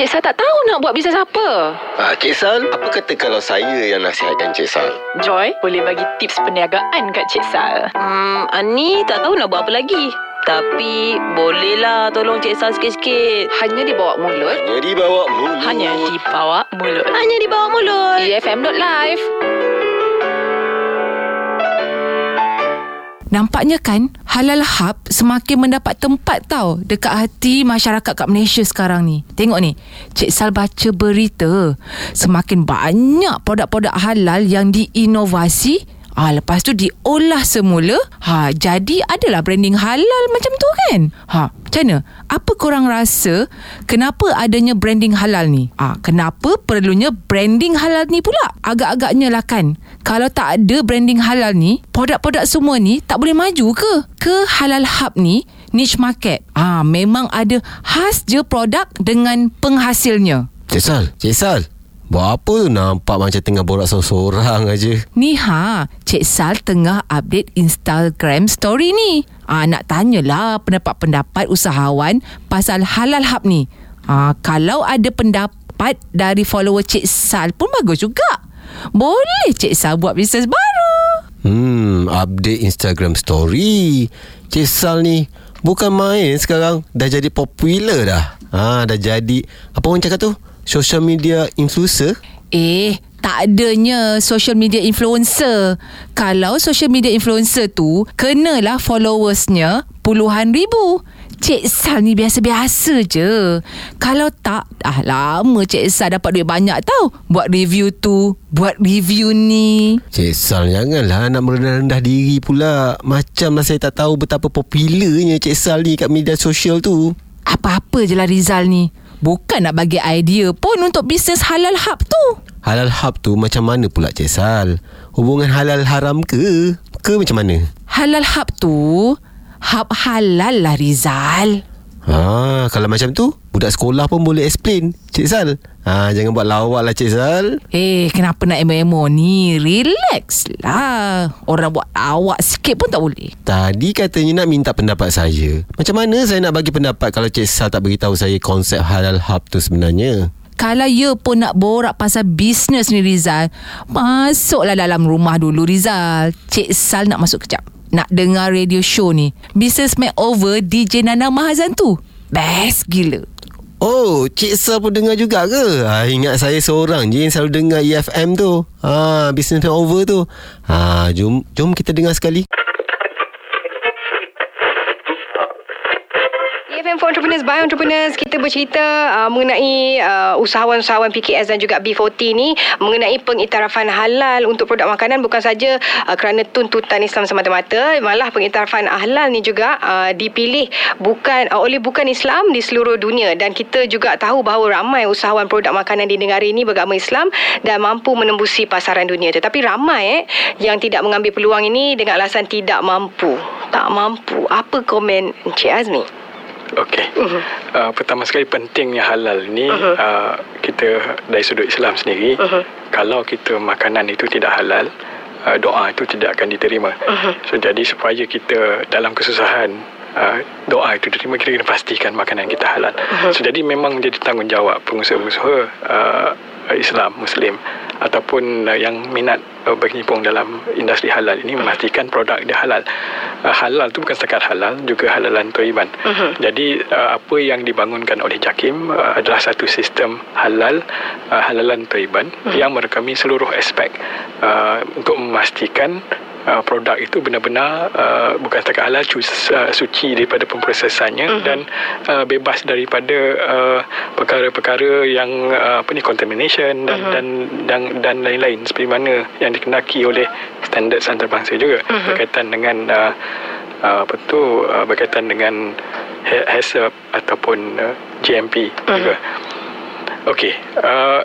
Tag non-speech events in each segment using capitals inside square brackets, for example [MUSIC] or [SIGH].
Cik Sal tak tahu nak buat bisnes apa. Ah, Cik Sal, apa kata kalau saya yang nasihatkan Cik Sal? Joy, boleh bagi tips perniagaan kat Cik Sal. Hmm, Ani tak tahu nak buat apa lagi. Tapi bolehlah tolong Cik Sal sikit-sikit. Hanya di bawah mulut. Hanya dibawa mulut. Hanya di bawah mulut. Hanya di bawah mulut. EFM.live. Nampaknya kan Halal Hub semakin mendapat tempat tau dekat hati masyarakat kat Malaysia sekarang ni. Tengok ni, Cik Sal baca berita. Semakin banyak produk-produk halal yang diinovasi Ah, lepas tu diolah semula. Ha, jadi adalah branding halal macam tu kan? Ha, macam mana? Apa korang rasa kenapa adanya branding halal ni? Ah, kenapa perlunya branding halal ni pula? Agak-agaknya lah kan. Kalau tak ada branding halal ni, produk-produk semua ni tak boleh maju ke? Ke halal hub ni niche market. Ah, memang ada khas je produk dengan penghasilnya. Cik Sal, Cik Sal. Buat apa tu nampak macam tengah borak seorang-seorang aja. Ni ha, Cik Sal tengah update Instagram story ni. Ah, nak tanyalah pendapat-pendapat usahawan pasal halal hub ni. Ah, kalau ada pendapat dari follower Cik Sal pun bagus juga. Boleh Cik Sal buat bisnes baru. Hmm, update Instagram story. Cik Sal ni bukan main sekarang. Dah jadi popular dah. Ha, dah jadi, apa orang cakap tu? Social media influencer? Eh, tak adanya social media influencer. Kalau social media influencer tu, kenalah followersnya puluhan ribu. Cik Sal ni biasa-biasa je. Kalau tak, dah lama Cik Sal dapat duit banyak tau. Buat review tu, buat review ni. Cik Sal janganlah nak merendah-rendah diri pula. Macamlah saya tak tahu betapa popularnya Cik Sal ni kat media sosial tu. Apa-apa je lah Rizal ni. Bukan nak bagi idea pun untuk bisnes halal hub tu. Halal hub tu macam mana pula Cik Sal? Hubungan halal haram ke? Ke macam mana? Halal hub tu, hub halal lah Rizal. Ha, kalau macam tu, budak sekolah pun boleh explain. Cik Sal, ha, jangan buat lawak lah Cik Sal. Eh, kenapa nak emo-emo ni? Relax lah. Orang buat awak sikit pun tak boleh. Tadi katanya nak minta pendapat saya. Macam mana saya nak bagi pendapat kalau Cik Sal tak beritahu saya konsep halal hub tu sebenarnya? Kalau ya pun nak borak pasal bisnes ni Rizal, masuklah dalam rumah dulu Rizal. Cik Sal nak masuk kejap. Nak dengar radio show ni. Business Makeover DJ Nana Mahazan tu. Best gila. Oh, Cik Sal pun dengar juga ke? Ha, ingat saya seorang je yang selalu dengar EFM tu. Ha, business over tu. Ha, jom jom kita dengar sekali. EFM for Entrepreneurs by Entrepreneurs kita bercerita uh, mengenai uh, usahawan-usahawan PKS dan juga B40 ni mengenai pengiktirafan halal untuk produk makanan bukan saja uh, kerana tuntutan Islam semata-mata malah pengiktirafan halal ni juga uh, dipilih bukan uh, oleh bukan Islam di seluruh dunia. Dan kita juga tahu bahawa ramai usahawan produk makanan di negara ini beragama Islam dan mampu menembusi pasaran dunia. Tetapi ramai eh yang tidak mengambil peluang ini dengan alasan tidak mampu. Tak mampu. Apa komen Encik Azmi Okey. Uh-huh. Uh, pertama sekali pentingnya halal ni uh-huh. uh, kita dari sudut Islam sendiri uh-huh. kalau kita makanan itu tidak halal uh, doa itu tidak akan diterima. Uh-huh. So jadi supaya kita dalam kesusahan uh, doa itu diterima kita kena pastikan makanan kita halal. Uh-huh. So jadi memang jadi tanggungjawab pengusaha-pengusaha uh, Islam Muslim ataupun uh, yang minat uh, berkecimpung dalam industri halal ini memastikan produk dia halal. Uh, halal tu bukan setakat halal juga halalan toiban. Uh-huh. Jadi uh, apa yang dibangunkan oleh JAKIM uh, adalah satu sistem halal uh, halalan toiban uh-huh. yang merekami seluruh aspek uh, untuk memastikan uh, produk itu benar-benar uh, bukan setakat halal cu- uh, suci daripada pemprosesannya uh-huh. dan uh, bebas daripada uh, perkara-perkara yang uh, apa ni contamination dan, uh-huh. dan dan dan lain-lain seperti mana yang dikenaki oleh standard antarabangsa juga uh-huh. berkaitan dengan uh, uh, apa tu uh, berkaitan dengan HACCP ataupun uh, GMP uh-huh. juga. Okey, uh,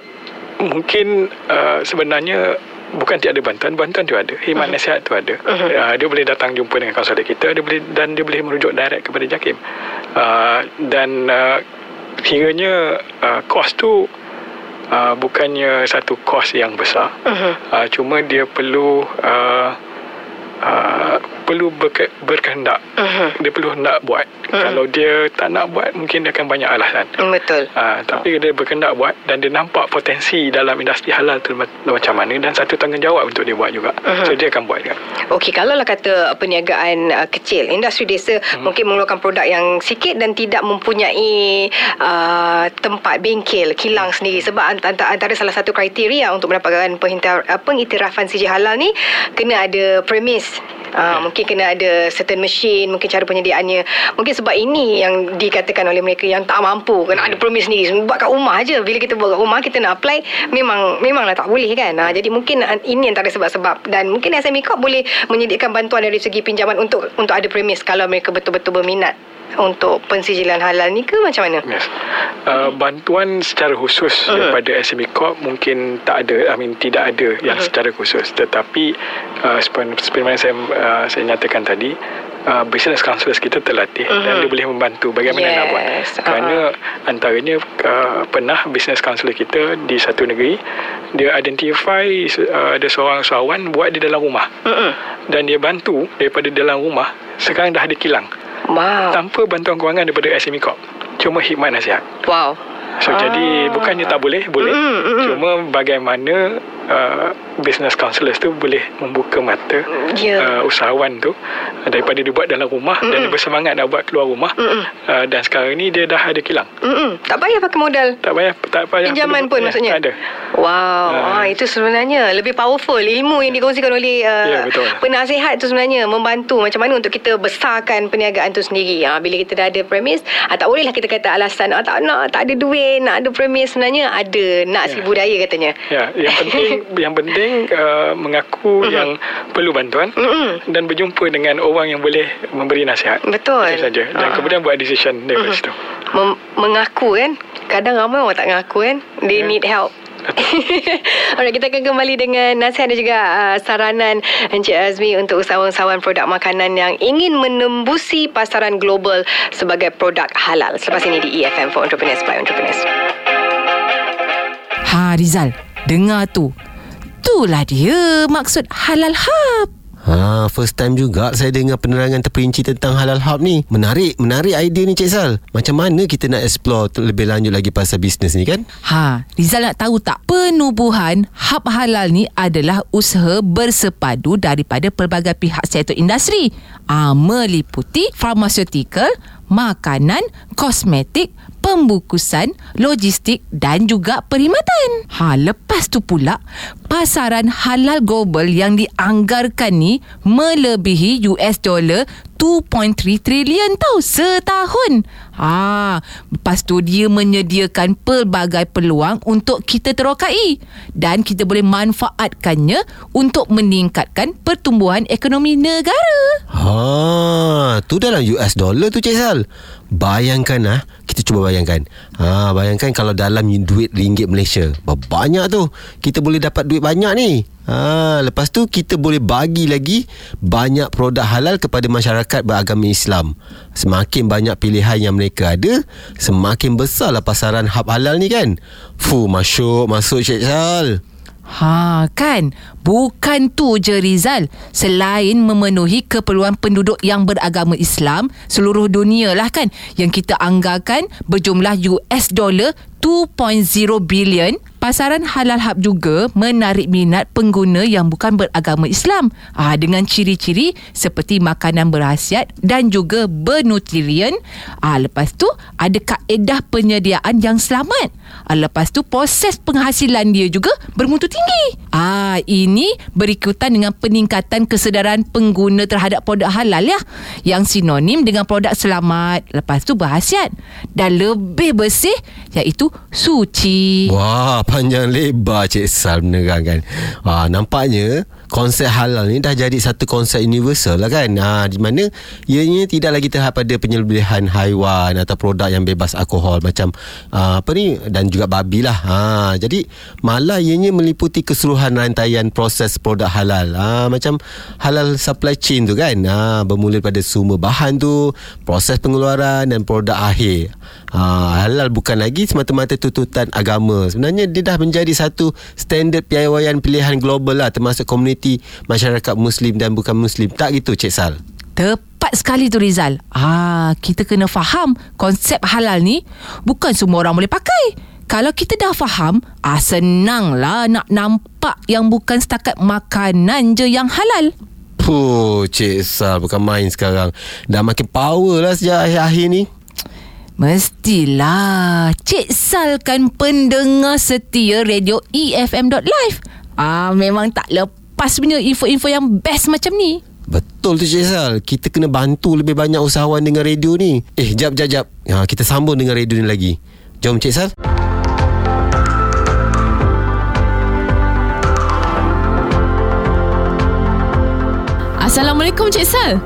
mungkin uh, sebenarnya bukan tiada bantuan bantuan tu ada khidmat uh-huh. nasihat tu ada uh-huh. uh, dia boleh datang jumpa dengan kaunselor kita dia boleh dan dia boleh merujuk direct kepada JAKIM uh, dan uh, kiranya uh, kos tu uh, bukannya satu kos yang besar uh-huh. uh, cuma dia perlu uh, uh, perlu berke, berkehendak. Uh-huh. Dia perlu nak buat. Uh-huh. Kalau dia tak nak buat, mungkin dia akan banyak alasan. Betul. Uh, tapi dia berkehendak buat dan dia nampak potensi dalam industri halal tu macam mana dan satu tanggungjawab untuk dia buat juga. Uh-huh. So dia akan buat juga. Okey, kalau lah kata perniagaan uh, kecil, industri desa uh-huh. mungkin mengeluarkan produk yang sikit dan tidak mempunyai uh, tempat bengkel, kilang sendiri sebab antara, antara salah satu kriteria untuk mendapatkan uh, pengiktirafan CJ halal ni kena ada premis Uh, mungkin kena ada certain machine mungkin cara penyediaannya. Mungkin sebab ini yang dikatakan oleh mereka yang tak mampu. Kan ada permit sendiri. Buat kat rumah aja bila kita buat kat rumah kita nak apply memang memanglah tak boleh kan? Uh, jadi mungkin ini antara sebab-sebab. Dan mungkin SME Corp boleh menyediakan bantuan dari segi pinjaman untuk untuk ada premis kalau mereka betul-betul berminat untuk pensijilan halal ni ke macam mana? Yes. Uh, bantuan secara khusus uh-huh. daripada SME Corp mungkin tak ada, I mean tidak ada yang uh-huh. secara khusus. Tetapi uh, seperti mana saya uh, saya nyatakan tadi, uh, business counselors kita terlatih uh-huh. dan dia boleh membantu bagaimana yes. nak buat. Kerana uh-huh. antaranya uh, pernah business counselor kita di satu negeri dia identify uh, ada seorang usahawan buat di dalam rumah. Uh-huh. Dan dia bantu daripada dalam rumah sekarang dah ada kilang. Wow. Tanpa bantuan kewangan daripada SME Corp. Cuma hikmat nasihat. Wow. So ah. jadi bukannya tak boleh, boleh. Mm, mm, Cuma bagaimana uh, business counselors tu boleh membuka mata yeah. uh, usahawan tu uh, daripada dia buat dalam rumah mm-hmm. dan dia bersemangat nak buat keluar rumah uh, dan sekarang ni dia dah ada kilang. Mm-hmm. tak payah pakai modal. Tak payah tak payah pinjaman pun ya, maksudnya? ada. Wow uh, ah, itu sebenarnya lebih powerful. Ilmu yang dikongsikan oleh uh, yeah, betul. penasihat tu sebenarnya membantu macam mana untuk kita besarkan perniagaan tu sendiri. Uh, bila kita dah ada premis uh, tak bolehlah kita kata alasan uh, tak nak tak ada duit nak ada premis. Sebenarnya ada nak yeah. si budaya katanya. Ya yeah, yang penting yang penting uh, mengaku uh-huh. yang perlu bantuan uh-huh. dan berjumpa dengan orang yang boleh memberi nasihat. Betul. Itu saja. Dan uh-huh. kemudian buat decision daripada uh-huh. situ. Mem- mengaku kan. Kadang ramai orang tak mengaku kan. They yeah. need help. [LAUGHS] Alright, kita akan kembali dengan nasihat dan juga uh, saranan Encik Azmi untuk usahawan-usahawan produk makanan yang ingin menembusi pasaran global sebagai produk halal. Selepas ini di EFM for Entrepreneurs by Entrepreneurs. Ha Rizal, dengar tu. Itulah dia maksud halal hub. Ha, first time juga saya dengar penerangan terperinci tentang halal hub ni. Menarik, menarik idea ni Cik Sal. Macam mana kita nak explore lebih lanjut lagi pasal bisnes ni kan? Ha, Rizal nak tahu tak? Penubuhan hub halal ni adalah usaha bersepadu daripada pelbagai pihak sektor industri. Ha, meliputi pharmaceutical, makanan, kosmetik, pembukusan, logistik dan juga perkhidmatan. Ha, lepas tu pula, pasaran halal global yang dianggarkan ni melebihi US dollar 2.3 trilion tau setahun. Ha, lepas tu dia menyediakan pelbagai peluang untuk kita terokai dan kita boleh manfaatkannya untuk meningkatkan pertumbuhan ekonomi negara. Ha, tu dalam US dollar tu Cik Sal. Bayangkan ah, kita cuba bayangkan. Ha, bayangkan kalau dalam duit ringgit Malaysia, banyak tu. Kita boleh dapat duit banyak ni. Ha, lepas tu kita boleh bagi lagi banyak produk halal kepada masyarakat beragama Islam. Semakin banyak pilihan yang mereka ada, semakin besarlah pasaran hub halal ni kan. Fu, masuk, masuk Syed Sal. Ha kan Bukan tu je Rizal Selain memenuhi keperluan penduduk yang beragama Islam Seluruh dunia lah kan Yang kita anggarkan berjumlah US dollar 2.0 bilion pasaran halal hub juga menarik minat pengguna yang bukan beragama Islam ah, dengan ciri-ciri seperti makanan berhasiat dan juga bernutrien. Ah, lepas tu ada kaedah penyediaan yang selamat. Ah, lepas tu proses penghasilan dia juga bermutu tinggi. Ah, ini berikutan dengan peningkatan kesedaran pengguna terhadap produk halal ya yang sinonim dengan produk selamat. Lepas tu berhasiat dan lebih bersih iaitu suci. Wah, panjang lebar Cik Sal menerangkan. Ha, nampaknya konsep halal ni dah jadi satu konsep universal lah kan. Ha, di mana ianya tidak lagi terhad pada penyelebihan haiwan atau produk yang bebas alkohol macam uh, apa ni dan juga babi lah. Ha, jadi malah ianya meliputi keseluruhan rantaian proses produk halal. Ha, macam halal supply chain tu kan. Ha, bermula pada sumber bahan tu, proses pengeluaran dan produk akhir. Ha, halal bukan lagi semata-mata tuntutan agama. Sebenarnya dia dah menjadi satu standard piawaian pilihan global lah termasuk komunitas komuniti masyarakat Muslim dan bukan Muslim. Tak gitu Cik Sal? Tepat sekali tu Rizal. Ah, kita kena faham konsep halal ni bukan semua orang boleh pakai. Kalau kita dah faham, ah senanglah nak nampak yang bukan setakat makanan je yang halal. Puh, Cik Sal bukan main sekarang. Dah makin power lah sejak akhir-akhir ni. Mestilah. Cik Sal kan pendengar setia radio EFM.live. Ah, memang tak lepas punya info-info yang best macam ni. Betul tu Cik Sal. Kita kena bantu lebih banyak usahawan dengan radio ni. Eh, jap, jap, jap. Ha, kita sambung dengan radio ni lagi. Jom Cik Sal. Assalamualaikum Cik Sal.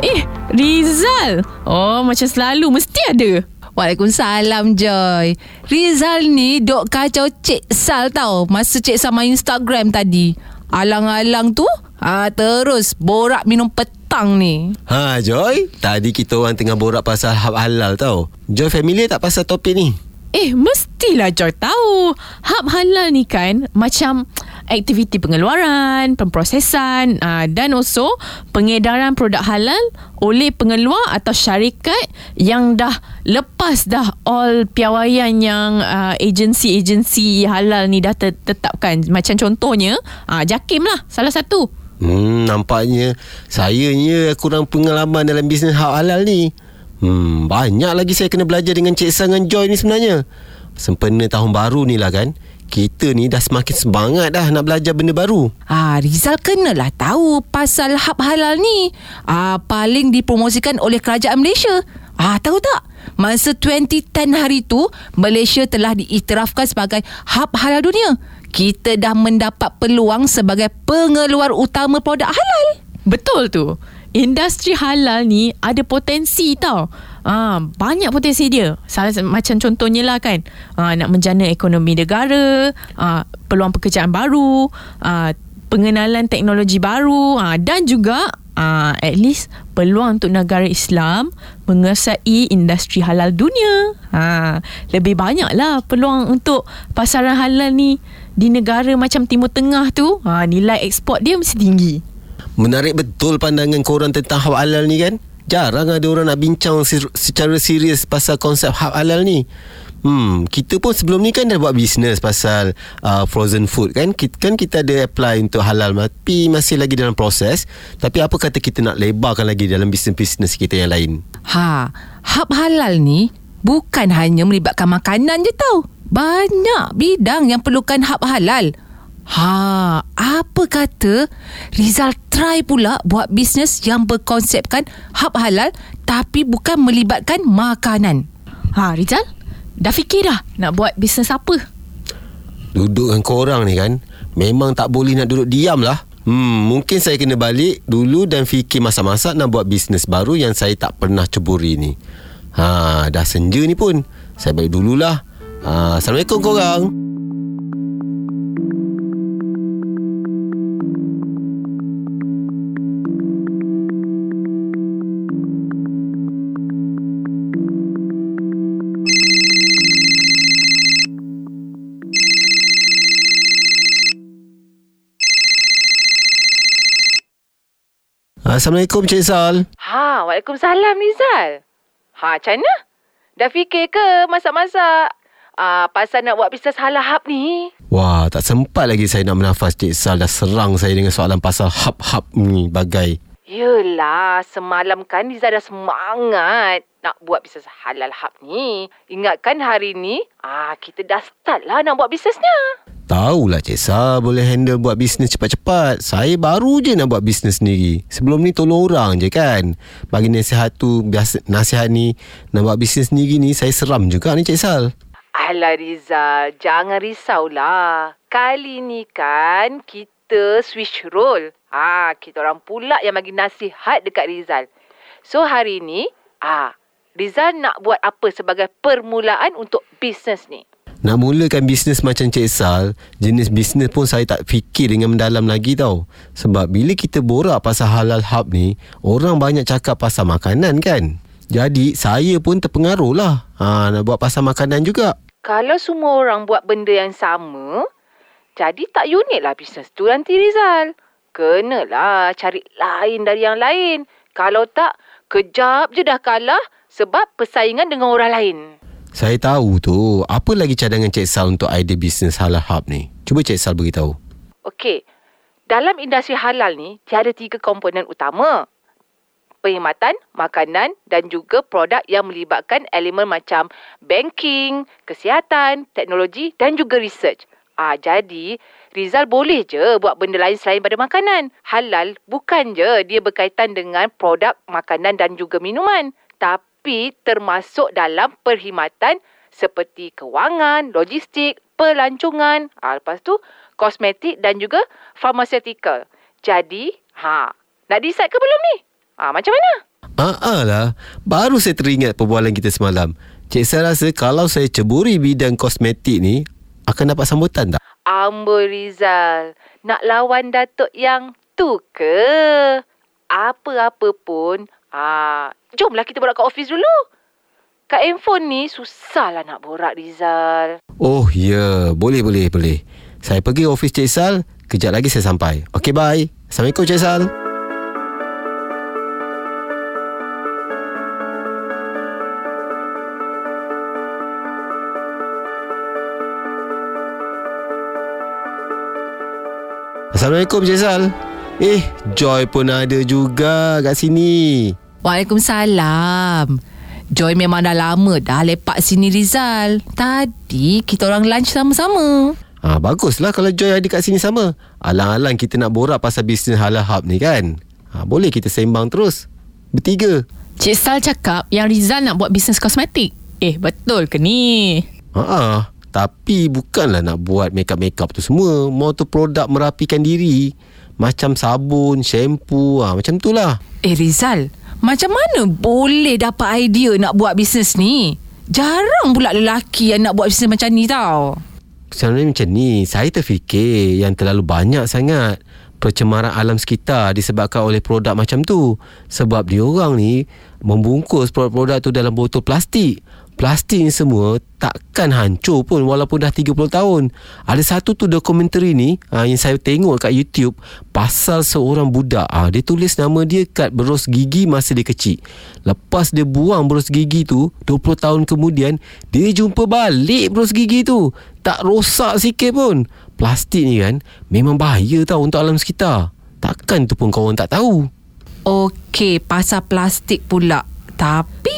Eh, Rizal. Oh, macam selalu mesti ada. Waalaikumsalam Joy Rizal ni dok kacau Cik Sal tau Masa Cik Sal main Instagram tadi Alang-alang tu ah, Terus borak minum petang ni Ha Joy Tadi kita orang tengah borak pasal hab halal tau Joy familiar tak pasal topik ni? Eh, mestilah Joy tahu. Hub halal ni kan macam aktiviti pengeluaran, pemprosesan uh, dan also pengedaran produk halal oleh pengeluar atau syarikat yang dah lepas dah all piawaian yang uh, agensi-agensi halal ni dah tetapkan. Macam contohnya, uh, JAKIM lah salah satu. Hmm, nampaknya saya kurang pengalaman dalam bisnes hal halal ni. Hmm, banyak lagi saya kena belajar dengan Cik Sang dan Joy ni sebenarnya. Sempena tahun baru ni lah kan. Kita ni dah semakin semangat dah nak belajar benda baru. Ah, Rizal kenalah tahu pasal hub halal ni. Ah, paling dipromosikan oleh kerajaan Malaysia. Ah, tahu tak? Masa 2010 hari tu, Malaysia telah diiktirafkan sebagai hub halal dunia. Kita dah mendapat peluang sebagai pengeluar utama produk halal. Betul tu. Industri halal ni ada potensi tau. Ah, banyak potensi dia. Salah macam contohnya lah kan. Ah, nak menjana ekonomi negara, ah, peluang pekerjaan baru, ah, pengenalan teknologi baru ah, dan juga ah, at least peluang untuk negara Islam menguasai industri halal dunia. Ah, lebih banyak lah peluang untuk pasaran halal ni di negara macam Timur Tengah tu. Ah, nilai ekspor dia mesti tinggi. Menarik betul pandangan korang tentang halal ni kan? Jarang ada orang nak bincang se- secara serius pasal konsep hab halal ni. Hmm, kita pun sebelum ni kan dah buat bisnes pasal uh, frozen food kan? Kita, kan kita ada apply untuk halal tapi masih lagi dalam proses. Tapi apa kata kita nak lebarkan lagi dalam bisnes-bisnes kita yang lain? Ha, hub halal ni bukan hanya melibatkan makanan je tau. Banyak bidang yang perlukan hub halal. Ha, apa kata Rizal try pula buat bisnes yang berkonsepkan hub halal tapi bukan melibatkan makanan. Ha, Rizal? Dah fikir dah nak buat bisnes apa? Duduk dengan korang ni kan Memang tak boleh nak duduk diam lah Hmm, mungkin saya kena balik dulu dan fikir masa-masa nak buat bisnes baru yang saya tak pernah ceburi ni. Ha, dah senja ni pun. Saya balik dululah. Ha, Assalamualaikum korang. Assalamualaikum Cik Sal. Ha, Waalaikumsalam Rizal. Ha, macam mana? Dah fikir ke masak-masak? Ah, pasal nak buat bisnes halal hub ni. Wah, tak sempat lagi saya nak bernafas Cik Sal dah serang saya dengan soalan pasal hub-hub ni bagai. Yelah, semalam kan Riza dah semangat nak buat bisnes halal hub ni. Ingatkan hari ni, ah kita dah start lah nak buat bisnesnya. Tahulah Cik Sal boleh handle buat bisnes cepat-cepat. Saya baru je nak buat bisnes sendiri. Sebelum ni tolong orang je kan. Bagi nasihat tu, biasa, nasihat ni, nak buat bisnes sendiri ni, saya seram juga ni Cik Sal. Alah Rizal, jangan risaulah. Kali ni kan kita switch role. Ah, kita orang pula yang bagi nasihat dekat Rizal. So hari ni, ah, Rizal nak buat apa sebagai permulaan untuk bisnes ni? Nak mulakan bisnes macam Cik Sal, jenis bisnes pun saya tak fikir dengan mendalam lagi tau. Sebab bila kita borak pasal halal hub ni, orang banyak cakap pasal makanan kan. Jadi saya pun terpengaruh lah ha, nak buat pasal makanan juga. Kalau semua orang buat benda yang sama, jadi tak unik lah bisnes tu nanti Rizal. kenalah cari lain dari yang lain. Kalau tak, kejap je dah kalah sebab persaingan dengan orang lain. Saya tahu tu. Apa lagi cadangan Cik Sal untuk idea bisnes halal hub ni? Cuba Cik Sal beritahu. Okey, dalam industri halal ni, tiada tiga komponen utama. Perkhidmatan, makanan dan juga produk yang melibatkan elemen macam banking, kesihatan, teknologi dan juga research. Ah, jadi, Rizal boleh je buat benda lain selain pada makanan. Halal bukan je dia berkaitan dengan produk makanan dan juga minuman. Tapi termasuk dalam perkhidmatan seperti kewangan, logistik, pelancongan, ah, lepas tu kosmetik dan juga pharmaceutical. Jadi, ha, nak decide ke belum ni? Ha, macam mana? Ah lah. Baru saya teringat perbualan kita semalam. Cik Sal rasa kalau saya ceburi bidang kosmetik ni, akan dapat sambutan tak? Amboi Rizal, nak lawan Datuk yang tu ke? Apa-apa pun, ah, jomlah kita borak kat office dulu. Kat handphone ni susahlah nak borak Rizal. Oh, ya. Boleh, boleh, boleh. Saya pergi office Cik Sal. Kejap lagi saya sampai. Okey, bye. Assalamualaikum Cik Sal. Assalamualaikum Cik Sal. Eh, Joy pun ada juga kat sini. Waalaikumsalam. Joy memang dah lama dah lepak sini Rizal. Tadi kita orang lunch sama-sama. Ah, baguslah kalau Joy ada kat sini sama. Alang-alang kita nak borak pasal bisnes halal hub ni kan. Ah, boleh kita sembang terus. Bertiga. Cik Sal cakap yang Rizal nak buat bisnes kosmetik. Eh, betul ke ni? Ah, ah, tapi bukanlah nak buat makeup-makeup tu semua. Mau tu produk merapikan diri. Macam sabun, shampoo, ah, macam tu lah. Eh Rizal, macam mana boleh dapat idea nak buat bisnes ni? Jarang pula lelaki yang nak buat bisnes macam ni tau. Sebenarnya macam ni Saya terfikir Yang terlalu banyak sangat Percemaran alam sekitar Disebabkan oleh produk macam tu Sebab diorang ni Membungkus produk-produk tu Dalam botol plastik Plastik ni semua Takkan hancur pun Walaupun dah 30 tahun. Ada satu tu dokumentari ni ha, Yang saya tengok kat YouTube Pasal seorang budak. Ha, Dia tulis nama dia Kat berus gigi Masa dia kecil. Lepas dia buang berus gigi tu 20 tahun kemudian Dia jumpa balik berus gigi tu. Tak rosak sikit pun. Plastik ni kan Memang bahaya tau Untuk alam sekitar. Takkan tu pun kawan tak tahu. Okey, pasal plastik pula. Tapi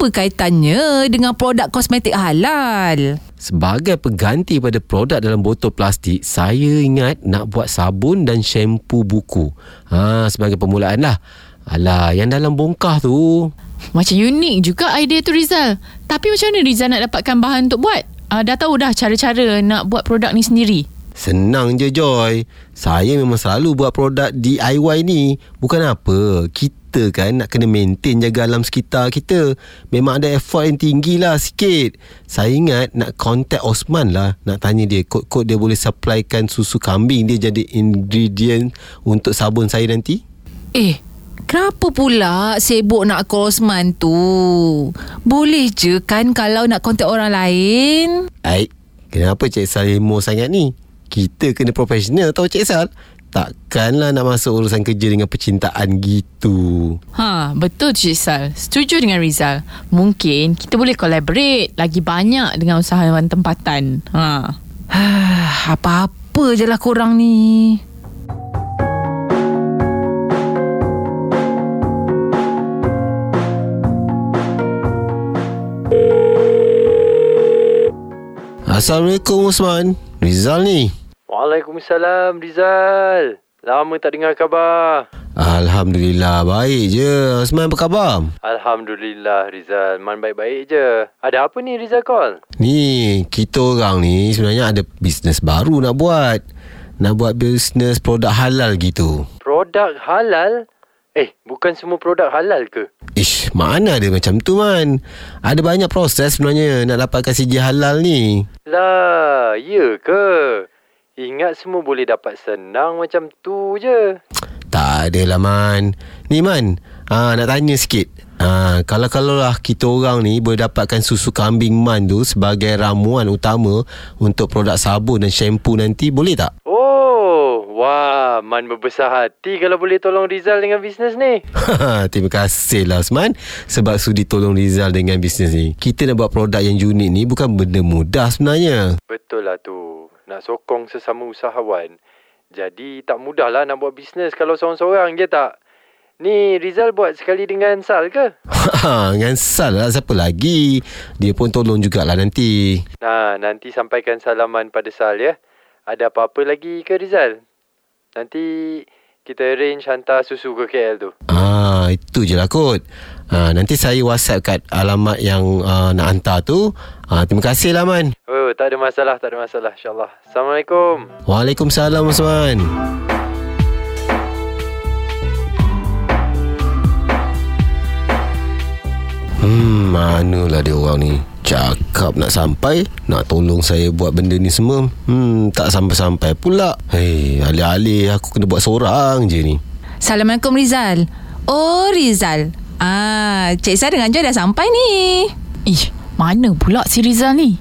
apa kaitannya dengan produk kosmetik halal? Sebagai pengganti pada produk dalam botol plastik, saya ingat nak buat sabun dan shampoo buku. Ha, sebagai permulaan lah. Alah, yang dalam bongkah tu. Macam unik juga idea tu Rizal. Tapi macam mana Rizal nak dapatkan bahan untuk buat? Uh, dah tahu dah cara-cara nak buat produk ni sendiri. Senang je Joy. Saya memang selalu buat produk DIY ni. Bukan apa. Kita kan nak kena maintain jaga alam sekitar kita. Memang ada effort yang tinggi lah sikit. Saya ingat nak contact Osman lah. Nak tanya dia kod-kod dia boleh supplykan susu kambing dia jadi ingredient untuk sabun saya nanti. Eh, kenapa pula sibuk nak call Osman tu? Boleh je kan kalau nak kontak orang lain? Aik, kenapa Cik Sal emo sangat ni? Kita kena profesional tau Cik Sal. Takkanlah nak masuk urusan kerja dengan percintaan gitu. Ha, betul Cik Sal. Setuju dengan Rizal. Mungkin kita boleh collaborate lagi banyak dengan usahawan tempatan. Ha. [SIGHS] Apa-apa je lah korang ni. Assalamualaikum Osman. Rizal ni. Waalaikumsalam Rizal. Lama tak dengar khabar. Alhamdulillah baik je. Osman apa khabar? Alhamdulillah Rizal. Man baik-baik je. Ada apa ni Rizal call? Ni, kita orang ni sebenarnya ada bisnes baru nak buat. Nak buat bisnes produk halal gitu. Produk halal? Eh, bukan semua produk halal ke? Ish, mana ada macam tu man. Ada banyak proses sebenarnya nak dapatkan sijil halal ni. Lah, ya ke? Ingat semua boleh dapat senang macam tu je. Tak adalah man. Ni man, ha, nak tanya sikit. Ha, kalau-kalau lah kita orang ni boleh dapatkan susu kambing man tu sebagai ramuan utama untuk produk sabun dan shampoo nanti, boleh tak? Oh, Wah, Man berbesar hati kalau boleh tolong Rizal dengan bisnes ni. [LAUGHS] Terima kasih lah Osman Sebab sudi tolong Rizal dengan bisnes ni Kita nak buat produk yang unik ni Bukan benda mudah sebenarnya Betul lah tu. Nak sokong sesama usahawan. Jadi tak mudah lah nak buat bisnes kalau seorang-seorang je tak. Ni Rizal buat sekali dengan Sal ke? [LAUGHS] Dengan Sal lah siapa lagi Dia pun tolong jugalah nanti Nah, nanti sampaikan salaman pada Sal ya. Ada apa-apa lagi ke Rizal? Nanti kita arrange hantar susu ke KL tu. Ah, itu je lah kot. Ah, nanti saya WhatsApp kat alamat yang ah, nak hantar tu. Ah, terima kasih lah Man. Oh, tak ada masalah, tak ada masalah. InsyaAllah. Assalamualaikum. Waalaikumsalam Osman. Hmm, manalah dia orang ni. Cakap nak sampai, nak tolong saya buat benda ni semua. Hmm, tak sampai-sampai pula. Hei, alih-alih aku kena buat seorang je ni. Assalamualaikum Rizal. Oh Rizal. Ah, Cik Sar dengan Joy dah sampai ni. Ih, mana pula si Rizal ni?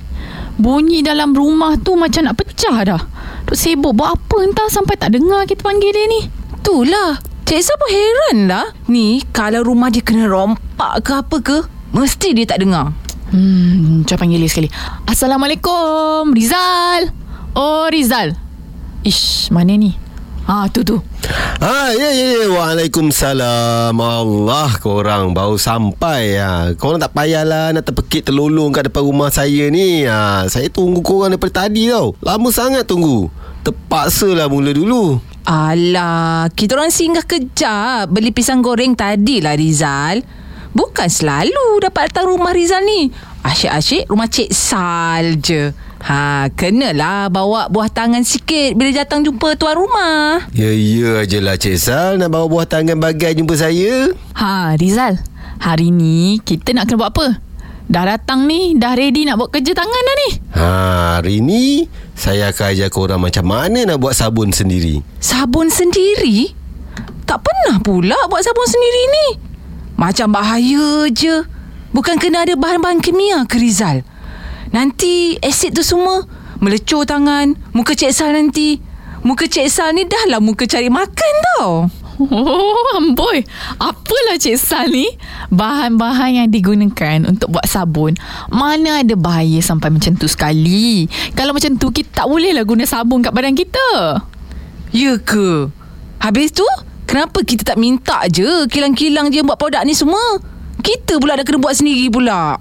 Bunyi dalam rumah tu macam nak pecah dah. Duk sibuk buat apa entah sampai tak dengar kita panggil dia ni. Itulah. Cik Sar pun heran lah. Ni kalau rumah dia kena rompak ke apa ke, mesti dia tak dengar. Hmm, cuba panggil dia sekali. Assalamualaikum, Rizal. Oh, Rizal. Ish, mana ni? Ah, tu tu. Ah, ya, ya, ya. Waalaikumsalam. Allah, korang baru sampai. Ha. Korang tak payahlah nak terpekit terlolong kat depan rumah saya ni. Ha. Saya tunggu korang daripada tadi tau. Lama sangat tunggu. Terpaksa lah mula dulu. Alah, kita orang singgah kejap beli pisang goreng tadi lah Rizal. Bukan selalu dapat datang rumah Rizal ni. Asyik-asyik rumah Cik Sal je. Ha, kenalah bawa buah tangan sikit bila datang jumpa tuan rumah. Ya, ya je lah Cik Sal nak bawa buah tangan bagai jumpa saya. Ha, Rizal. Hari ni kita nak kena buat apa? Dah datang ni, dah ready nak buat kerja tangan dah ni. Ha, hari ni saya akan ajar korang macam mana nak buat sabun sendiri. Sabun sendiri? Tak pernah pula buat sabun sendiri ni. Macam bahaya je. Bukan kena ada bahan-bahan kimia ke Rizal? Nanti asid tu semua melecur tangan, muka Cik Sal nanti. Muka Cik Sal ni dah lah muka cari makan tau. Oh, amboi. Apalah Cik Sal ni? Bahan-bahan yang digunakan untuk buat sabun. Mana ada bahaya sampai macam tu sekali. Kalau macam tu, kita tak bolehlah guna sabun kat badan kita. Ya ke? Habis tu, kenapa kita tak minta je kilang-kilang je buat produk ni semua? Kita pula dah kena buat sendiri pula.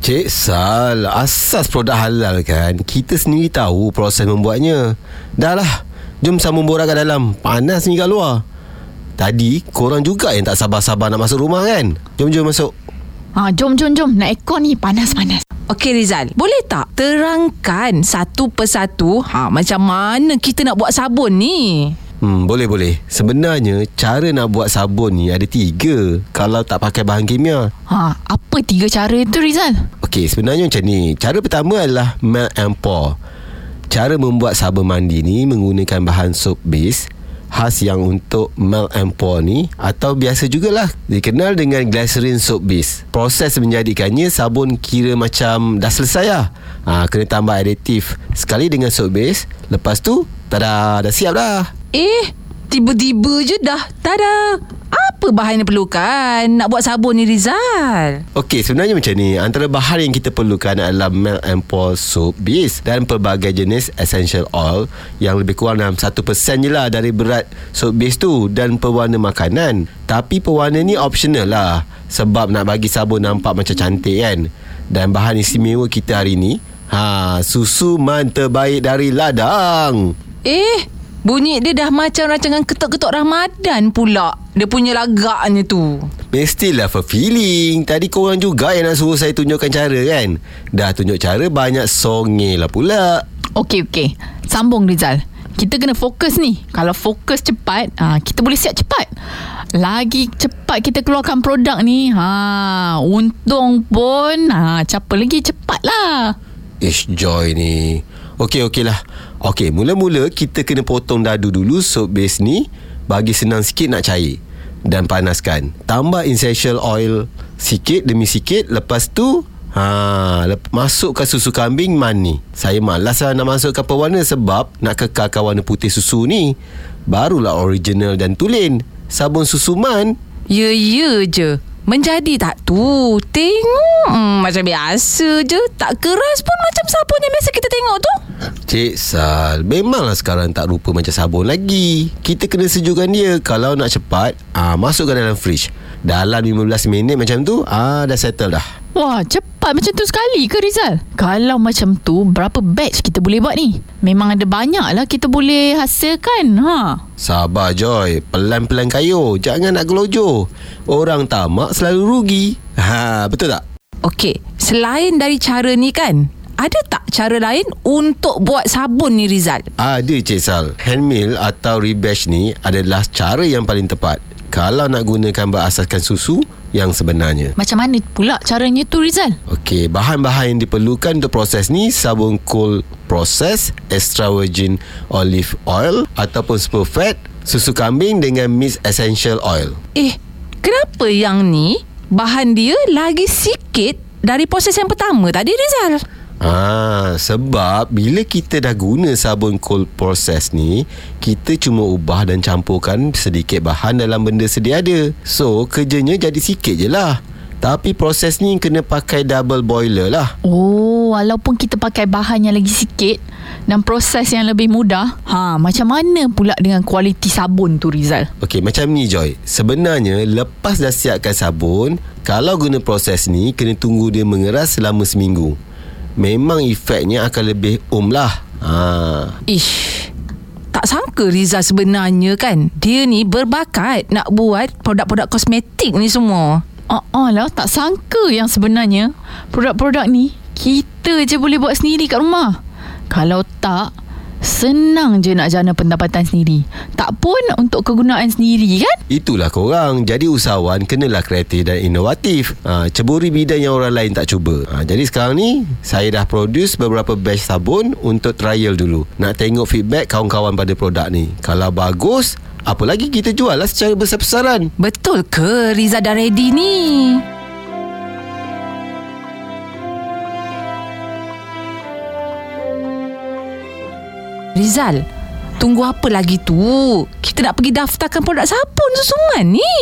Cik Sal, asas produk halal kan, kita sendiri tahu proses membuatnya. Dah lah, jom sambung borak kat dalam. Panas ni kat luar. Tadi, korang juga yang tak sabar-sabar nak masuk rumah kan? Jom-jom masuk. Ha, jom, jom, jom. Nak aircon ni panas-panas. Okey Rizal, boleh tak terangkan satu persatu ha, macam mana kita nak buat sabun ni? Hmm, boleh-boleh. Sebenarnya, cara nak buat sabun ni ada tiga kalau tak pakai bahan kimia. Ha, apa tiga cara tu Rizal? Okey, sebenarnya macam ni. Cara pertama adalah melt and pour. Cara membuat sabun mandi ni menggunakan bahan soap base khas yang untuk melt and pour ni atau biasa jugalah dikenal dengan glycerin soap base. Proses menjadikannya sabun kira macam dah selesai lah. Ha, kena tambah aditif sekali dengan soap base. Lepas tu, tada, dah siap dah. Eh, tiba-tiba je dah. Tada. Apa bahan yang perlukan nak buat sabun ni Rizal? Okey, sebenarnya macam ni. Antara bahan yang kita perlukan adalah melt and pour soap base dan pelbagai jenis essential oil yang lebih kurang dalam 1% je lah dari berat soap base tu dan pewarna makanan. Tapi pewarna ni optional lah sebab nak bagi sabun nampak macam cantik kan. Dan bahan istimewa kita hari ni, ha, susu man terbaik dari ladang. Eh, bunyi dia dah macam rancangan ketuk-ketuk Ramadan pula. Dia punya lagaknya tu. Mestilah fulfilling Tadi korang juga yang nak suruh saya tunjukkan cara kan Dah tunjuk cara banyak songe lah pula Okey, okey. Sambung Rizal. Kita kena fokus ni. Kalau fokus cepat, ha, kita boleh siap cepat. Lagi cepat kita keluarkan produk ni, ha, untung pun, ha, siapa lagi cepat lah. Ish Joy ni Okey okey lah Okey mula-mula kita kena potong dadu dulu soap base ni Bagi senang sikit nak cair Dan panaskan Tambah essential oil sikit demi sikit Lepas tu Ha, lep- masukkan susu kambing mani. Saya malas lah nak masukkan pewarna sebab nak kekalkan warna putih susu ni. Barulah original dan tulen. Sabun susu man. Ya, ya je. Menjadi tak tu? Tengok hmm, macam biasa je. Tak keras pun macam sabun yang biasa kita tengok tu. Cik Sal, memanglah sekarang tak rupa macam sabun lagi. Kita kena sejukkan dia. Kalau nak cepat, ah masukkan dalam fridge. Dalam 15 minit macam tu, ah dah settle dah. Wah, cepat macam tu sekali ke Rizal? Kalau macam tu, berapa batch kita boleh buat ni? Memang ada banyak lah kita boleh hasilkan. Ha. Sabar Joy, pelan-pelan kayu. Jangan nak gelojoh. Orang tamak selalu rugi. Ha, betul tak? Okey, selain dari cara ni kan, ada tak cara lain untuk buat sabun ni Rizal? Ada Cik Sal. Handmill atau rebash ni adalah cara yang paling tepat. Kalau nak gunakan berasaskan susu yang sebenarnya. Macam mana pula caranya tu Rizal? Okey, bahan-bahan yang diperlukan untuk proses ni sabun cold process, extra virgin olive oil ataupun super fat, susu kambing dengan mixed essential oil. Eh, kenapa yang ni bahan dia lagi sikit dari proses yang pertama tadi Rizal? Ah, sebab bila kita dah guna sabun cold process ni, kita cuma ubah dan campurkan sedikit bahan dalam benda sedia ada. So, kerjanya jadi sikit je lah. Tapi proses ni kena pakai double boiler lah. Oh, walaupun kita pakai bahan yang lagi sikit dan proses yang lebih mudah, ha, macam mana pula dengan kualiti sabun tu Rizal? Okey, macam ni Joy. Sebenarnya, lepas dah siapkan sabun, kalau guna proses ni, kena tunggu dia mengeras selama seminggu. Memang efeknya akan lebih um lah. Ha. Ish, tak sangka Rizal sebenarnya kan, dia ni berbakat nak buat produk-produk kosmetik ni semua. Oh, oh lah, tak sangka yang sebenarnya produk-produk ni kita je boleh buat sendiri kat rumah. Kalau tak, senang je nak jana pendapatan sendiri. Tak pun untuk kegunaan sendiri kan? Itulah korang Jadi usahawan Kenalah kreatif dan inovatif ha, Ceburi bidang yang orang lain tak cuba ha, Jadi sekarang ni Saya dah produce beberapa batch sabun Untuk trial dulu Nak tengok feedback kawan-kawan pada produk ni Kalau bagus Apa lagi kita jual lah secara besar-besaran Betul ke Rizal dah ready ni? Rizal, tunggu apa lagi tu? Kita nak pergi daftarkan produk sabun susungan ni.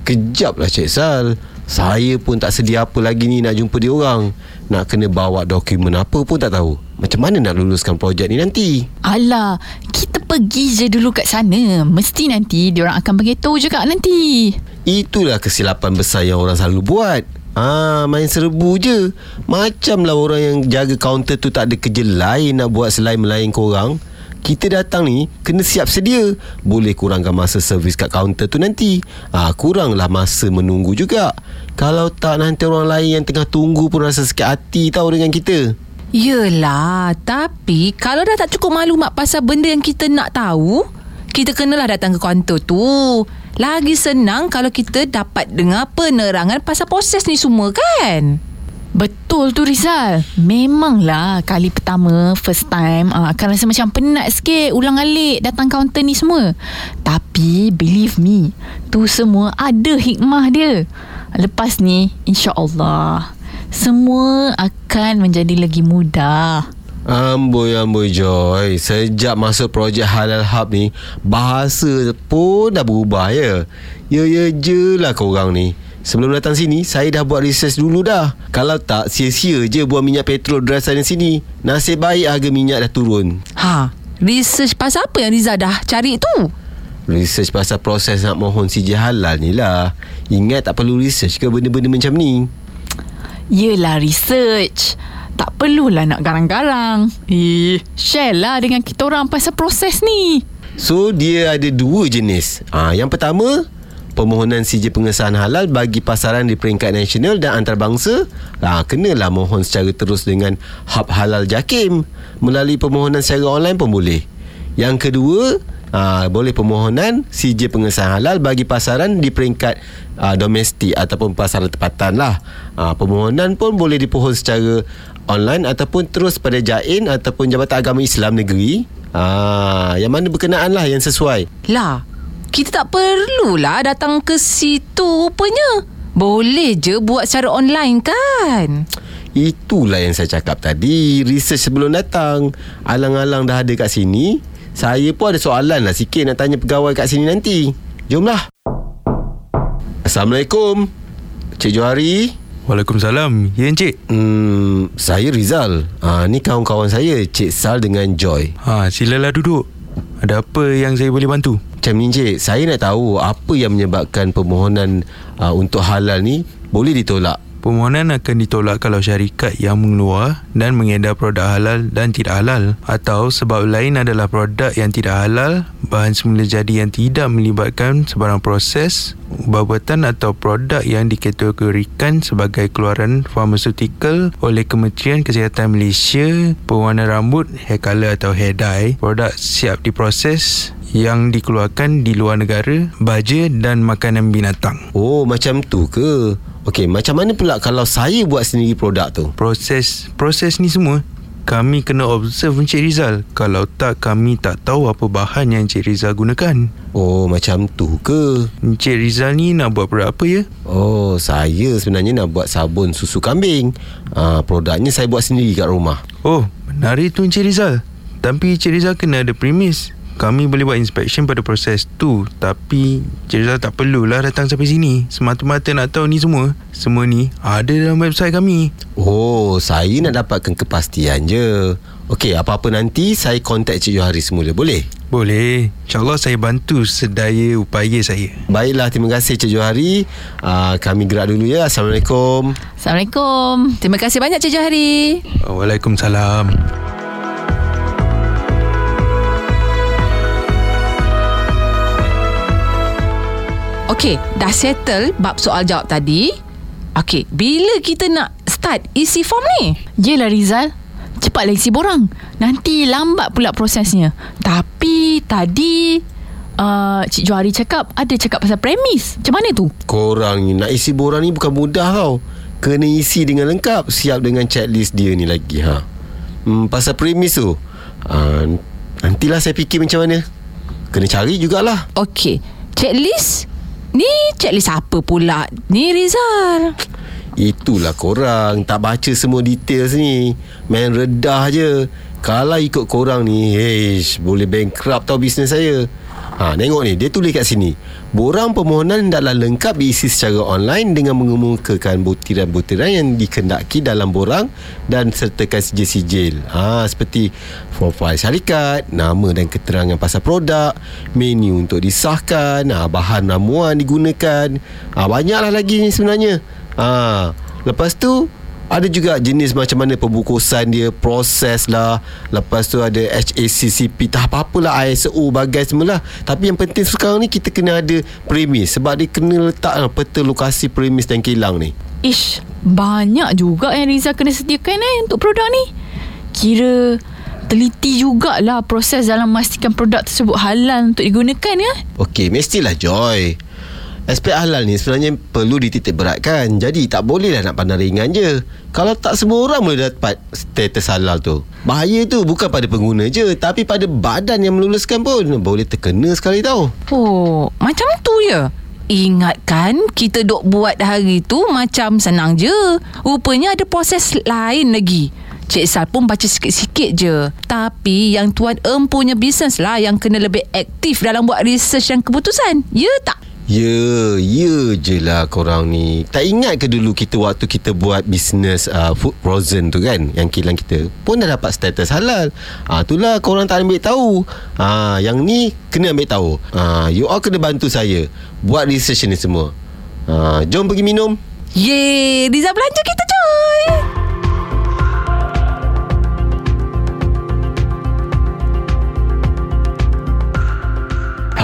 Kejap lah Cik Sal Saya pun tak sedia apa lagi ni nak jumpa dia orang Nak kena bawa dokumen apa pun tak tahu Macam mana nak luluskan projek ni nanti Alah, kita pergi je dulu kat sana. Mesti nanti diorang akan beritahu je kak nanti. Itulah kesilapan besar yang orang selalu buat Ah, main serbu je Macam lah orang yang jaga kaunter tu tak ada kerja lain nak buat selain melayan korang kita datang ni kena siap sedia Boleh kurangkan masa servis kat kaunter tu nanti ah, Kuranglah masa menunggu juga Kalau tak nanti orang lain yang tengah tunggu pun rasa sakit hati tau dengan kita Yelah, tapi kalau dah tak cukup maklumat pasal benda yang kita nak tahu, kita kenalah datang ke kaunter tu. Lagi senang kalau kita dapat dengar penerangan pasal proses ni semua kan? Betul tu Rizal. Memanglah Kali pertama First time uh, Akan rasa macam penat sikit Ulang alik Datang kaunter ni semua. Tapi Believe me Tu semua Ada hikmah dia. Lepas ni InsyaAllah Semua Akan menjadi lagi mudah. Amboi amboi Joy. Sejak masuk projek Halal Hub ni Bahasa pun dah berubah ya. Ya ya je lah korang ni Sebelum datang sini Saya dah buat research dulu dah. Kalau tak Sia-sia je buat minyak petrol Dry sana sini. Nasib baik harga minyak dah turun. Ha, research pasal apa yang Riza dah cari tu? Research pasal proses nak mohon CJ halal ni lah. Ingat tak perlu research ke benda-benda macam ni? Yelah research. Tak perlulah nak garang-garang. Eh Share lah dengan kita orang Pasal proses ni. So dia ada dua jenis. Ha, Yang pertama Permohonan CJ pengesahan halal bagi pasaran di peringkat nasional dan antarabangsa ha, Kenalah mohon secara terus dengan Hub Halal Jakim. Melalui permohonan secara online pun boleh. Yang kedua ha, Boleh permohonan CJ pengesahan halal bagi pasaran di peringkat ha, domestik Ataupun pasaran tempatan lah. Ha, Permohonan pun boleh dipohon secara online Ataupun terus pada JAIN Ataupun Jabatan Agama Islam Negeri. Ha, Yang mana berkenaan lah yang sesuai. Lah, kita tak perlulah datang ke situ rupanya. Boleh je buat secara online kan? Itulah yang saya cakap tadi Research sebelum datang Alang-alang dah ada kat sini Saya pun ada soalan lah sikit Nak tanya pegawai kat sini nanti Jomlah Assalamualaikum Cik Johari Waalaikumsalam. Ya Encik. Hmm, saya Rizal. Ah, ni kawan-kawan saya, Cik Sal dengan Joy. Ha, silalah duduk. Ada apa yang saya boleh bantu? Macam ni Cik, saya nak tahu apa yang menyebabkan permohonan uh, untuk halal ni boleh ditolak. Permohonan akan ditolak kalau syarikat yang mengeluar dan mengedar produk halal dan tidak halal atau sebab lain adalah produk yang tidak halal, bahan semula jadi yang tidak melibatkan sebarang proses, ubah-ubatan atau produk yang dikategorikan sebagai keluaran farmaceutical oleh Kementerian Kesihatan Malaysia, pewarna rambut, hair color atau hair dye, produk siap diproses yang dikeluarkan di luar negara, baja dan makanan binatang. Oh, macam tu ke? Okey, macam mana pula kalau saya buat sendiri produk tu? Proses proses ni semua kami kena observe Encik Rizal. Kalau tak kami tak tahu apa bahan yang Encik Rizal gunakan. Oh, macam tu ke? Encik Rizal ni nak buat produk apa ya? Oh, saya sebenarnya nak buat sabun susu kambing. Ah, produknya saya buat sendiri kat rumah. Oh, benar itu Encik Rizal. Tapi Encik Rizal kena ada premis. Kami boleh buat inspection pada proses tu Tapi Rizal tak perlulah datang sampai sini Semata-mata nak tahu ni semua Semua ni ada dalam website kami Oh, saya nak dapatkan kepastian je. Okey, apa-apa nanti saya kontak Cik Johari semula, boleh? Boleh InsyaAllah saya bantu sedaya upaya saya Baiklah, terima kasih Cik Johari. Uh, kami gerak dulu ya. Assalamualaikum. Assalamualaikum. Terima kasih banyak Cik Johari. Waalaikumsalam Okey, dah settle bab soal jawab tadi. Okey, bila kita nak start isi form ni? Yelah Rizal. Cepatlah isi borang. Nanti lambat pula prosesnya. Tapi tadi uh, Cik Johari cakap ada cakap pasal premis. Macam mana tu? Korang ni nak isi borang ni bukan mudah tau. Kena isi dengan lengkap, siap dengan checklist dia ni lagi ha. Hmm, pasal premis tu. Uh, nantilah saya fikir macam mana. Kena cari jugalah. Okey, checklist? Ni checklist apa pula? Ni Rizal. Itulah korang Tak baca semua details ni Main redah je Kalau ikut korang ni Heish Boleh bankrupt tau bisnes saya Ha, tengok ni, dia tulis kat sini. Borang permohonan hendaklah lengkap diisi secara online dengan mengemukakan butiran-butiran yang dikendaki dalam borang dan sertakan sijil-sijil. Ha, seperti profil syarikat, nama dan keterangan pasal produk, menu untuk disahkan, ha, bahan ramuan digunakan. Ha, banyaklah lagi ni sebenarnya. Ha, lepas tu ada juga jenis macam mana pembungkusan dia Proses lah. Lepas tu ada HACCP Tak apa-apalah ISO bagai semua lah Tapi yang penting sekarang ni Kita kena ada premis. Sebab dia kena letak lah, Peta lokasi premis dan kilang ni. Ish, banyak juga yang Rizal kena sediakan eh untuk produk ni. Kira teliti jugalah proses dalam memastikan produk tersebut halal untuk digunakan ya. Okey mestilah Joy Aspek halal ni sebenarnya perlu dititik beratkan Jadi tak bolehlah nak pandang ringan je Kalau tak semua orang boleh dapat status halal tu Bahaya tu bukan pada pengguna je Tapi pada badan yang meluluskan pun Boleh terkena sekali tau Oh, macam tu ya? Ingatkan kita duk buat hari tu macam senang je. Rupanya ada proses lain lagi. Cik Sal pun baca sikit-sikit je. Tapi yang Tuan Em punya bisnes lah yang kena lebih aktif dalam buat research dan keputusan. Ya tak? Ya, ya je lah korang ni. Tak ingat ke dulu kita waktu kita buat bisnes uh, food frozen tu kan? Yang kilang kita pun dah dapat status halal. Ah, Itulah korang tak ambil tahu. Ah, Yang ni kena ambil tahu. Ah, You all kena bantu saya Buat research ni semua. Ah, Jom pergi minum. Yeay, Riza belanja kita coy.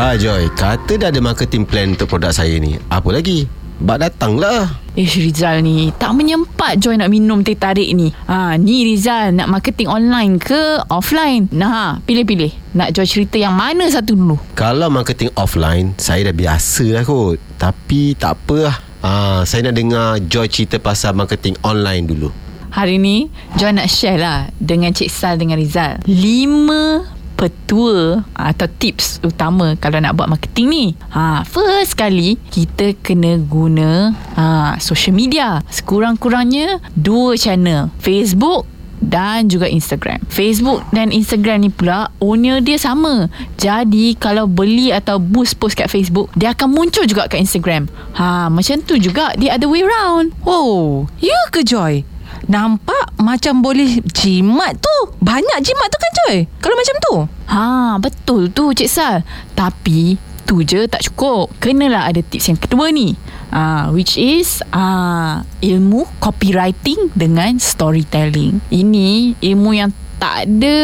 Ha Joy, kata dah ada marketing plan untuk produk saya ni. Apa lagi? Bak datanglah Ish Rizal ni Tak menyempat Joy nak minum teh tarik ni. Ha, Ni Rizal Nak marketing online ke Offline? Nah Pilih-pilih. Nak Joy cerita yang mana satu dulu? Kalau marketing offline Saya dah biasa lah kot. Tapi tak apa lah. Ah, Saya nak dengar Joy cerita pasal marketing online dulu. Hari ni Joy nak share lah Dengan Cik Sal dengan Rizal. Lima petua atau tips utama kalau nak buat marketing ni. Ha, first kali kita kena guna ha, social media. Sekurang-kurangnya dua channel. Facebook dan juga Instagram. Facebook dan Instagram ni pula owner dia sama. Jadi kalau beli atau boost post kat Facebook, dia akan muncul juga kat Instagram. Ha, macam tu juga the other way round. Oh, ya ke Joy? Nampak macam boleh jimat tu. Banyak jimat tu kan Joy? Kalau macam tu. Ha, betul tu Cik Sal. Tapi tu je tak cukup. Kenalah ada tips yang kedua ni. Ah, which is ah ilmu copywriting dengan storytelling. Ini ilmu yang tak ada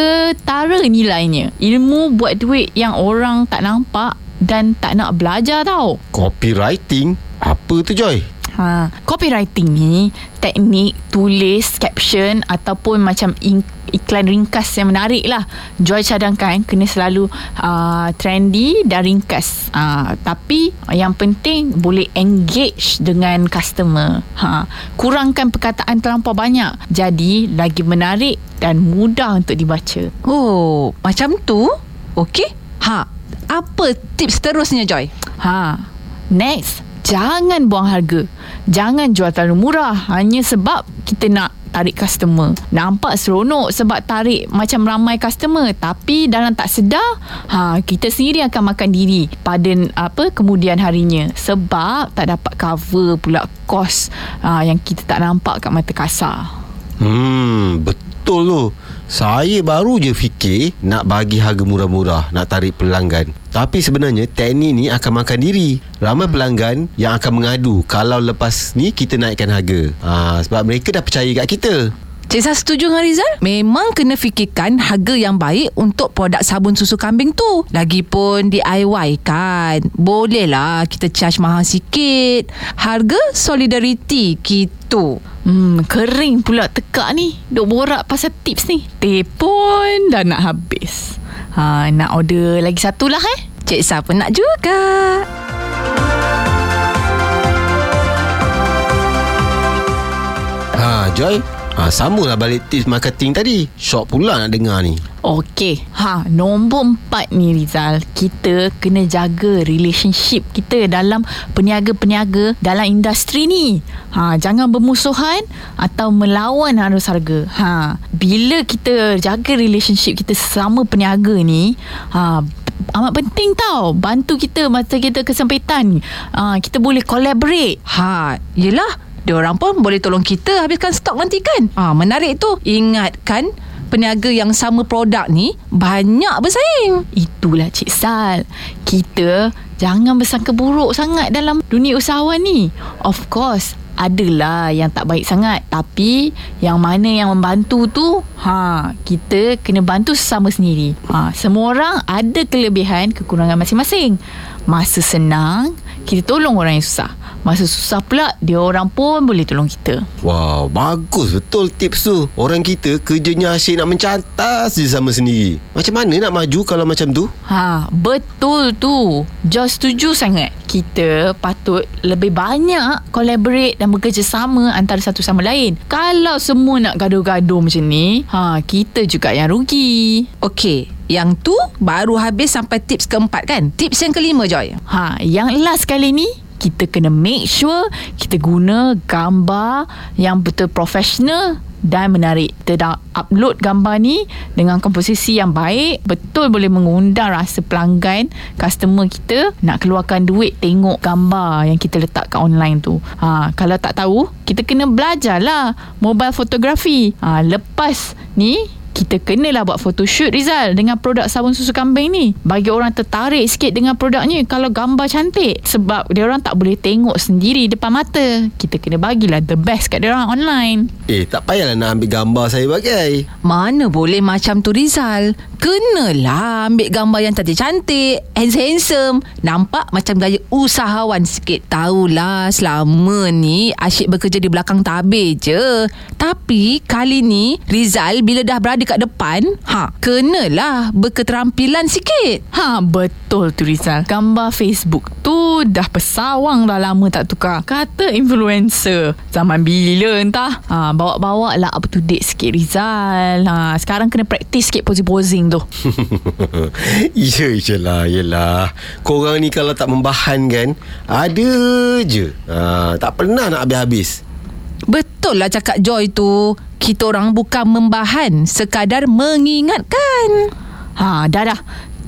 tara nilainya. Ilmu buat duit yang orang tak nampak dan tak nak belajar tau. Copywriting? Apa tu Joy? Ha, copywriting ni teknik tulis caption ataupun macam in, iklan ringkas yang menarik lah. Joy cadangkan kena selalu uh, trendy dan ringkas. Uh, tapi yang penting boleh engage dengan customer. Ha, kurangkan perkataan terlampau banyak. Jadi lagi menarik dan mudah untuk dibaca. Oh, macam tu? Okey. Ha, apa tips terusnya Joy? Ha, next jangan buang harga. Jangan jual terlalu murah hanya sebab kita nak tarik customer. Nampak seronok sebab tarik macam ramai customer tapi dalam tak sedar ha kita sendiri akan makan diri pada apa kemudian harinya sebab tak dapat cover pula kos ha, yang kita tak nampak kat mata kasar. Hmm, betul tu. Saya baru je fikir nak bagi harga murah-murah, nak tarik pelanggan. Tapi sebenarnya teknik ni akan makan diri. Ramai pelanggan yang akan mengadu kalau lepas ni kita naikkan harga. Ha, sebab mereka dah percaya kat kita. Cik Sah setuju dengan Rizal? Memang kena fikirkan harga yang baik untuk produk sabun susu kambing tu. Lagipun DIY kan. Bolehlah kita charge mahal sikit. Harga solidariti gitu. Hmm, kering pula tekak ni. Duk borak pasal tips ni. Teh pun dah nak habis. Ha, nak order lagi satu lah eh. Cik Sah pun nak juga. Ha, Joy. Ha, sambunglah balik tips marketing tadi. Shock pula nak dengar ni. Okey. Ha, nombor empat ni Rizal. Kita kena jaga relationship kita dalam peniaga-peniaga dalam industri ni. Ha, jangan bermusuhan atau melawan arus harga. Ha, bila kita jaga relationship kita sama peniaga ni, ha, amat penting tau bantu kita masa kita kesempitan uh, kita boleh collaborate Ha, yelah. Diorang pun boleh tolong kita habiskan stok nanti kan? Ha, menarik tu. Ingatkan peniaga yang sama produk ni banyak bersaing. itulah Cik Sal kita jangan bersangka buruk sangat dalam dunia usahawan ni of course adalah yang tak baik sangat tapi yang mana yang membantu tu ha kita kena bantu sesama sendiri ha semua orang ada kelebihan kekurangan masing-masing masa senang kita tolong orang yang susah masa susah pula dia orang pun boleh tolong kita Wow, bagus betul tips tu. Orang kita kerjanya asyik nak mencantas je sama sendiri. Macam mana nak maju kalau macam tu? Ha, betul tu. Just setuju sangat. Kita patut lebih banyak collaborate dan bekerjasama antara satu sama lain. Kalau semua nak gaduh-gaduh macam ni, ha, kita juga yang rugi. Okey, yang tu baru habis sampai tips keempat kan? Tips yang kelima Joy. Ha, yang last kali ni kita kena make sure kita guna gambar yang betul profesional dan menarik. Kita dah upload gambar ni dengan komposisi yang baik, betul boleh mengundang rasa pelanggan, customer kita nak keluarkan duit tengok gambar yang kita letak kat online tu. Ha, kalau tak tahu, kita kena belajar lah mobile fotografi. Ha, lepas ni kita kenalah buat photoshoot Rizal dengan produk sabun susu kambing ni. Bagi orang tertarik sikit dengan produknya kalau gambar cantik. Sebab dia orang tak boleh tengok sendiri depan mata. Kita kena bagilah the best kat dia orang online. Eh, tak payahlah nak ambil gambar saya bagai. Mana boleh macam tu Rizal Kenalah ambil gambar yang cantik-cantik Handsome-handsome Nampak macam gaya usahawan sikit. Tahulah selama ni Asyik bekerja di belakang tabir je. Tapi kali ni Rizal bila dah berada kat depan ha, Kenalah berketerampilan sikit. Ha betul tu Rizal. Gambar Facebook tu dah pesawang dah lama tak tukar. Kata influencer Zaman bila entah? Ha, Bawa-bawa lah up to date sikit Rizal. Ha, Sekarang kena praktis sikit posing-posing marketing [LAUGHS] tu. Ya je lah Yelah Korang ni kalau tak membahan kan Ada je ha, Tak pernah nak habis-habis Betul lah cakap Joy tu. Kita orang bukan membahan, sekadar mengingatkan. Ha, dah dah.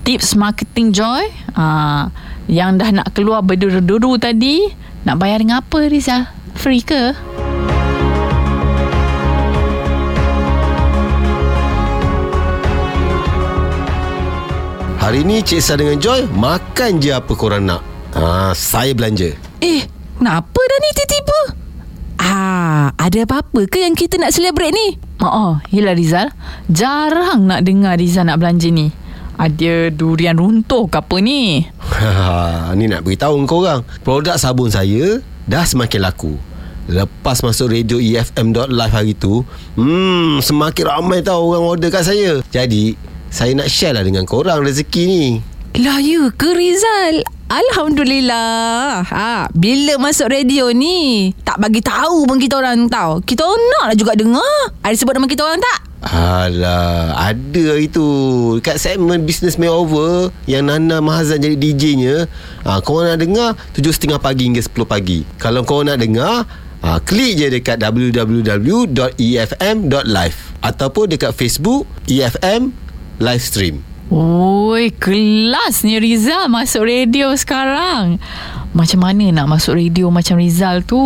Tips marketing Joy. Ha, yang dah nak keluar berduru-duru tadi, nak bayar dengan apa Rizal? Free ke? Hari ni Cik Sal dengan Joy Makan je apa korang nak ha, Saya belanja Eh, kenapa dah ni tiba-tiba? Ah, ada apa-apa ke yang kita nak celebrate ni? Oh, oh yelah Rizal. Jarang nak dengar Rizal nak belanja ni. Ada durian runtuh ke apa ni? Ha, Ni nak beritahu korang Produk sabun saya Dah semakin laku Lepas masuk radio EFM.live hari tu Hmm Semakin ramai tau orang order kat saya Jadi Saya nak share lah dengan korang rezeki ni Lah ya ke Rizal? Alhamdulillah. Ha, bila masuk radio ni, tak bagi tahu pun kita orang tahu. Kita orang nak lah juga dengar. Ada sebut nama kita orang tak? Alah Ada itu Dekat segmen Business Makeover Yang Nana Mahazan jadi DJ-nya ha, Korang nak dengar 7.30 pagi hingga 10 pagi Kalau korang nak dengar ha, Klik je dekat www.efm.live Ataupun dekat Facebook EFM Live Stream Oi, kelas ni Rizal masuk radio sekarang. Macam mana nak masuk radio macam Rizal tu?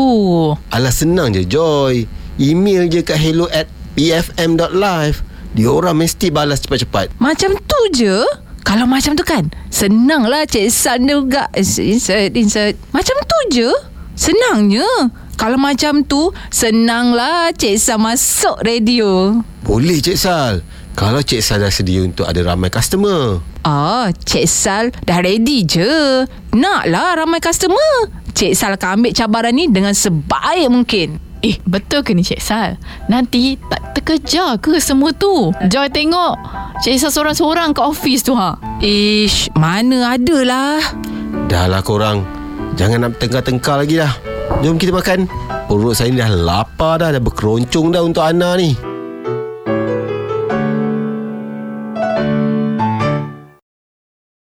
Alah senang je Joy Email je kat hello at efm.live Diorang mesti balas cepat-cepat Macam tu je? Kalau macam tu kan, senang lah Cik San juga. Insert, insert. Macam tu je? Senangnya. Kalau macam tu, senanglah Cik San masuk radio. Boleh Cik Sal Kalau Cik Sal dah sedia untuk ada ramai customer Ah, Cik Sal dah ready je. Naklah ramai customer. Cik Sal akan ambil cabaran ni dengan sebaik mungkin. Eh, betul ke ni Cik Sal? Nanti tak terkejar ke semua tu? Joy tengok. Cik Sal seorang-seorang kat office tu ha. Ish, mana ada lah. Dah lah korang Jangan nak tengkar-tengkar lagi dah Jom kita makan Perut saya ni dah lapar dah Dah berkeroncong dah untuk Ana ni